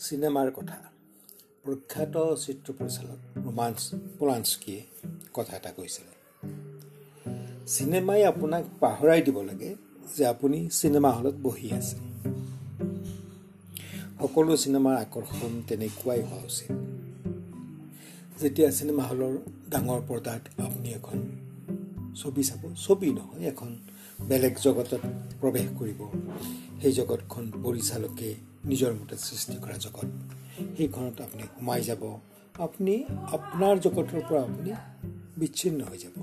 চিনেমাৰ কথা। প্ৰখ্যাত চিত্ৰ পৰিচালক ৰোমাঞ্চ পোলাঞ্চকিয়ে কথা এটা কৈছিলে। চিনেমাই আপোনাক পাহৰাই দিব লাগে যে আপুনি চিনেমা হলত বহি আছে। সকলো চিনেমাৰ আকৰ্ষণ তেনেকুৱাই হোৱা উচিত। যেতিয়া চিনেমা হলৰ ডাঙৰ পৰ্দাত আপুনি এখন ছবি চাব ছবি নহয় এখন বেলেগ জগতত প্ৰৱেশ কৰিব সেই জগতখন পৰিচালকে নিজৰ মতে সৃষ্টি কৰা জগত। সেইখনত আপুনি সোমাই যাব। আপুনি আপোনাৰ জগতৰ পৰা আপুনি বিচ্ছিন্ন হৈ যাব।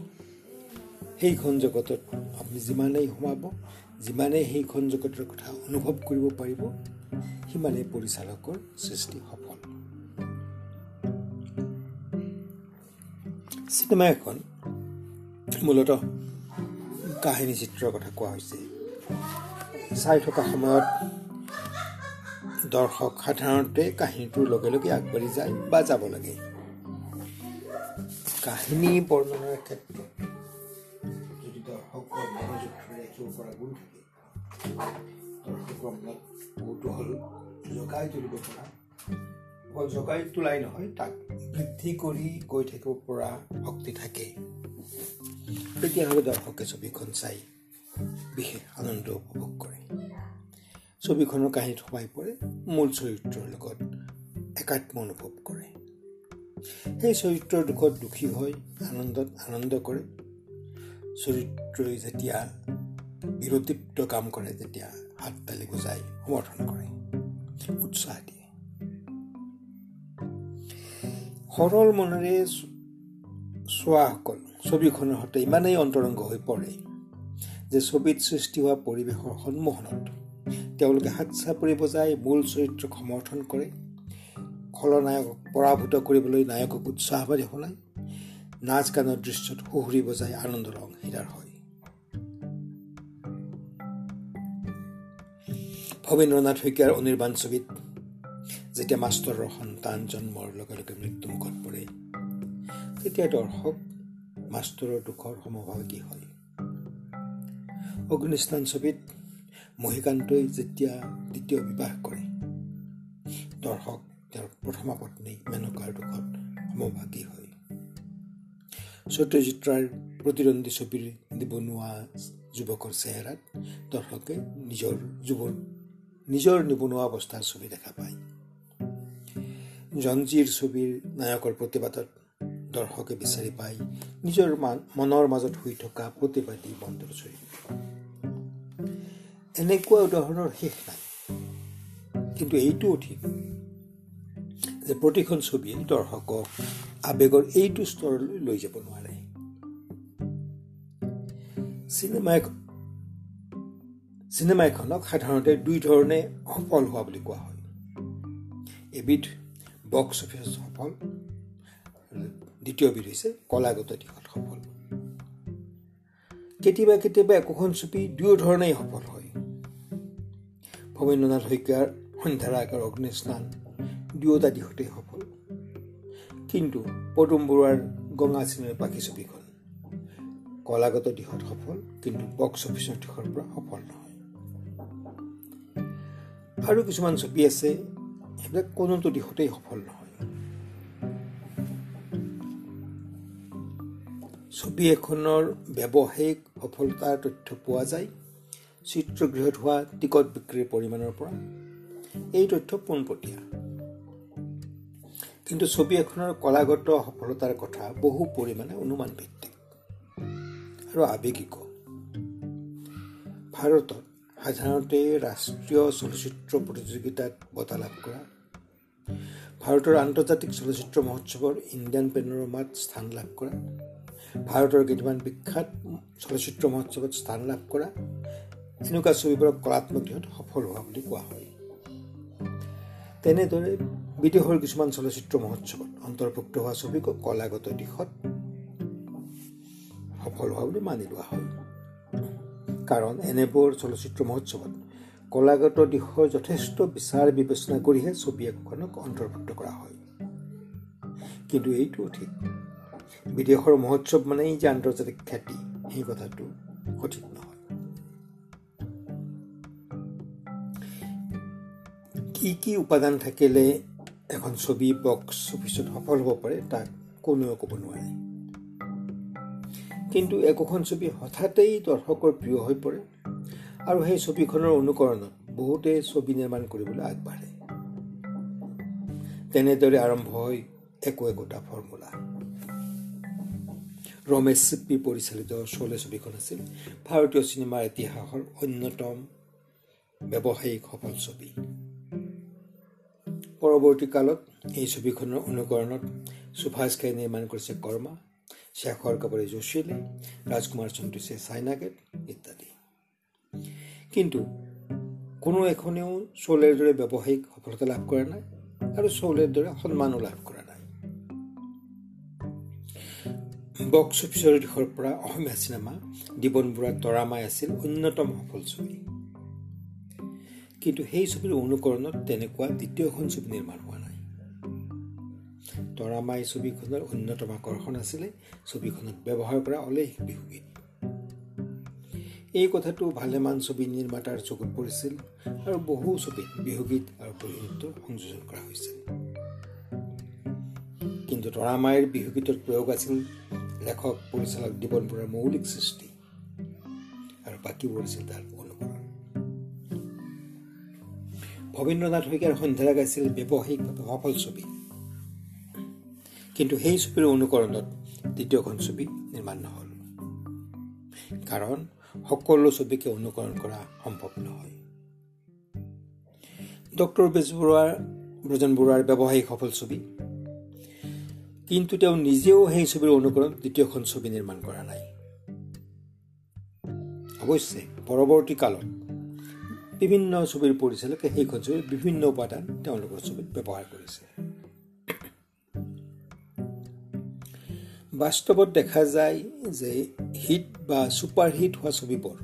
সেইখন জগতত আপুনি যিমানেই সোমাব যিমানেই সেইখন জগতৰ কথা অনুভৱ কৰিব পাৰিব সিমানেই পৰিচালকৰ সৃষ্টি সফল। চিনেমা এখন মূলতঃ কাহিনী চিত্ৰৰ কথা কোৱা হৈছে। চাই থকা সময়ত দৰ্শক সাধাৰণতে কাহিনীটোৰ লগে লগে আগবাঢ়ি যায় বা যাব লাগে। কাহিনী বৰ্ণনাৰ ক্ষেত্ৰত যদি দৰ্শকৰ মনোযোগ ধৰি ৰাখিব পৰা গুণ থাকে দৰ্শকৰ মনত কৌতূহল জগাই তুলিব পৰা। অকল জগাই তোলাই নহয় তাক বৃদ্ধি কৰি গৈ থাকিব পৰা শক্তি থাকে। তেতিয়াহ'লে দৰ্শকে ছবিখন চাই বিশেষ আনন্দ উপভোগ কৰে। ছবিখনৰ কাহিনীত সোমাই পৰে মূল চৰিত্ৰৰ লগত একাত্ম অনুভৱ কৰে। সেই চৰিত্ৰৰ দুখত দুখী হৈ আনন্দত আনন্দ কৰে। চৰিত্ৰই যেতিয়া বিৰতিপ্ত কাম কৰে তেতিয়া হাত তালি বুজাই সমৰ্থন কৰে উৎসাহ দিয়ে। সৰল মনেৰে চোৱাসকল ছবিখনৰ সৈতে ইমানেই অন্তৰংগ হৈ পৰে যে ছবিত সৃষ্টি হোৱা পৰিৱেশৰ সন্মুখনত তেওঁলোকে হাত চাপৰি বজাই মূল চৰিত্ৰক সমৰ্থন কৰে। খলনায়কক পৰাভূত কৰিবলৈ নায়কক উৎসাহবাদী শুনায় নাচ গানৰ দৃশ্যত সুহুৰি বজাই আনন্দৰ অংশীদাৰ হয়। ভৱেন্দ্ৰনাথ শইকীয়াৰ অনিৰ্বাণ ছবিত যেতিয়া মাষ্টৰৰ সন্তান জন্মৰ লগে লগে মৃত্যুমুখত পৰে তেতিয়া দৰ্শক মাষ্টৰৰ দুখৰ সমভাগী হয়। অগ্নিস্নান ছবিত মহিকান্তই যেতিয়া দ্বিতীয় বিবাহ কৰে দৰ্শক তেওঁৰ প্ৰথমা পত্নী মেনকাৰ দুখত সমভাগী হয়। সত্যজিত্ৰাৰ প্ৰতিদ্বন্দ্বী ছবিৰ নিবনুৱা যুৱকৰ চেহেৰাত দৰ্শকে নিজৰ যুৱৰ নিজৰ নিবনুৱা অৱস্থাৰ ছবি দেখা পায়। জঞ্জীৰ ছবিৰ নায়কৰ প্ৰতিবাদত দৰ্শকে বিচাৰি পায় নিজৰ মনৰ মাজত শুই থকা প্ৰতিবাদী বন্দৰ চৰিত্ৰ এনেকুৱা উদাহৰণৰ শেষ নাই কিন্তু এইটোও ঠিক যে প্ৰতিখন ছবিয়ে দৰ্শকক আৱেগৰ এইটো স্তৰলৈ লৈ যাব নোৱাৰে চিনেমা চিনেমা এখনক সাধাৰণতে দুই ধৰণে সফল হোৱা বুলি কোৱা হয় এবিধ বক্স অফিচ সফল দ্বিতীয়বিধ হৈছে কলাগত দিশত সফল কেতিয়াবা কেতিয়াবা একোখন ছবি দুয়ো ধৰণেই সফল হয় ভৱেন্দ্ৰনাথ শইকীয়াৰ সন্ধ্যাৰাগ আৰু অগ্নিস্নান দুয়োটা দিশতেই সফল। কিন্তু পদুম বৰুৱাৰ গঙা চিনেমাৰ পাখি ছবিখন কলাগত দিশত সফল কিন্তু বক্স অফিচৰ দিশৰ পৰা সফল নহয়। আৰু কিছুমান ছবি আছে সেইবিলাক কোনোটো দিশতেই সফল নহয়। ছবি এখনৰ ব্যৱসায়িক সফলতাৰ তথ্য পোৱা যায়। চিত্ৰগৃহত হোৱা টিকট বিক্ৰীৰ পৰিমাণৰ পৰা এই তথ্য পোনপটীয়া। কিন্তু ছবি এখনৰ কলাগত সফলতাৰ কথা বহু পৰিমাণে অনুমান ভিত্তিক আৰু আৱেগিক। ভাৰতত সাধাৰণতে ৰাষ্ট্ৰীয় চলচ্চিত্ৰ প্ৰতিযোগিতাত বঁটা লাভ কৰা ভাৰতৰ আন্তৰ্জাতিক চলচ্চিত্ৰ মহোৎসৱৰ ইণ্ডিয়ান পেনোৰমাত স্থান লাভ কৰা ভাৰতৰ কেইটামান বিখ্যাত চলচ্চিত্ৰ মহোৎসৱত স্থান লাভ কৰা এনেকুৱা ছবিবোৰক কলাত্মক দিশত সফল হোৱা বুলি কোৱা হয়। তেনেদৰে বিদেশৰ কিছুমান চলচ্চিত্ৰ মহোৎসৱত অন্তৰ্ভুক্ত হোৱা ছবিকো কলাগত দিশত সফল হোৱা বুলি মানি লোৱা হয়। কাৰণ এনেবোৰ চলচ্চিত্ৰ মহোৎসৱত কলাগত দিশৰ যথেষ্ট বিচাৰ বিবেচনা কৰিহে ছবি এখনক অন্তৰ্ভুক্ত কৰা হয়। কিন্তু এইটোও ঠিক বিদেশৰ মহোৎসৱ মানেই যে আন্তৰ্জাতিক খ্যাতি সেই কথাটো সঠিক কি কি উপাদান থাকিলে এখন ছবি বক্স অফিচত সফল হ'ব পাৰে তাক কোনেও ক'ব নোৱাৰে। কিন্তু একোখন ছবি হঠাতেই দৰ্শকৰ প্ৰিয় হৈ পৰে আৰু সেই ছবিখনৰ অনুকৰণত বহুতে ছবি নিৰ্মাণ কৰিবলৈ আগবাঢ়ে। তেনেদৰে আৰম্ভ হয় একো একোটা ফৰ্মুলা। ৰমেশ চিপ্পি পৰিচালিত চলে ছবিখন আছিল ভাৰতীয় চিনেমাৰ ইতিহাসৰ অন্যতম ব্যৱসায়িক সফল ছবি। পৰৱৰ্তী কালত এই ছবিখনৰ অনুকৰণত সুভাষ ঘাই নিৰ্মাণ কৰিছে কৰ্মা শেখৰ কাপুৰে জোশীলে ৰাজকুমাৰ চন্দ্ৰিছে চাইনা গেট ইত্যাদি। কিন্তু কোনো এখনেও চৌলেৰ দৰে ব্যৱসায়িক সফলতা লাভ কৰা নাই আৰু চৌলেৰ দৰে সন্মানো লাভ কৰা নাই। বক্স অফিচৰ দিশৰ পৰা অসমীয়া চিনেমা জীৱন বুঢ়াৰ তৰামাই আছিল অন্যতম সফল ছবি। কিন্তু সেই ছবিৰ অনুকৰণত তেনেকুৱা দ্বিতীয়খন ছবি নিৰ্মাণ হোৱা নাই। তৰামাই ছবিখনৰ অন্যতম আকৰ্ষণ আছিলে ছবিখনত ব্যৱহাৰ কৰা অলেখ বিহুগীত এই কথাটো ভালেমান ছবি নিৰ্মাতাৰ চকুত পৰিছিল আৰু বহু ছবিত বিহুগীত আৰু পৰিণীত সংযোজন কৰা হৈছিল কিন্তু তৰামাইৰ বিহুগীতৰ প্ৰয়োগ আছিল লেখক পৰিচালক জীৱন বৰুৱাৰ মৌলিক সৃষ্টি আৰু বাকীবোৰ আছিল তাৰ ভৱেন্দ্ৰনাথ শইকীয়াৰ সন্ধ্যাৰা গাইছিল ব্যৱসায়িকভাৱে সফল ছবি। কিন্তু সেই ছবিৰ অনুকৰণত দ্বিতীয়খন ছবি নিৰ্মাণ নহ'ল। কাৰণ সকলো ছবিকে অনুকৰণ কৰা সম্ভৱ নহয়। ডক্টৰ বেজবৰুৱাৰ ব্ৰজন বৰুৱাৰ ব্যৱসায়িক সফল ছবি। কিন্তু তেওঁ নিজেও সেই ছবিৰ অনুকৰণ দ্বিতীয়খন ছবি নিৰ্মাণ কৰা নাই। অৱশ্যে পৰৱৰ্তী কালত বিভিন্ন ছবিৰ পৰিচালকে সেইখন ছবিৰ বিভিন্ন উপাদান তেওঁলোকৰ ছবিত ব্যৱহাৰ কৰিছে। বাস্তৱত দেখা যায় যে হিট বা ছুপাৰ হিট হোৱা ছবিবোৰ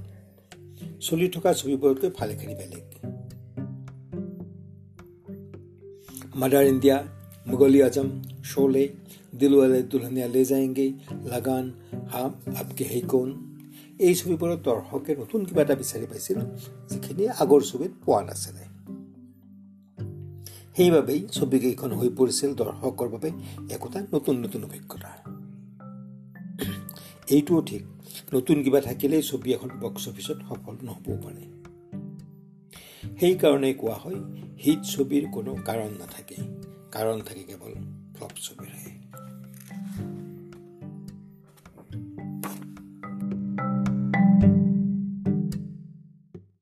চলি থকা ছবিবোৰতকৈ ভালেখিনি বেলেগ। মাদাৰ ইণ্ডিয়া মোগলী আজম শ্বলে দিলৱালে দুলহনীয়া লে যায়ংগে লাগান হাম আপকে হে কৌন এই ছবিবোৰত দৰ্শকে নতুন কিবা এটা বিচাৰি পাইছিল যিখিনি আগৰ ছবিত পোৱা নাছিলে। সেইবাবেই ছবিকেইখন হৈ পৰিছিল দৰ্শকৰ বাবে একোটা নতুন নতুন অভিজ্ঞতা। এইটোও ঠিক নতুন কিবা থাকিলেই ছবি এখন বক্স অফিচত সফল নহ'বও পাৰে। সেইকাৰণেই কোৱা হয় হিট ছবিৰ কোনো কাৰণ নাথাকে। কাৰণ থাকে কেৱল ফ্লপ ছবিৰহে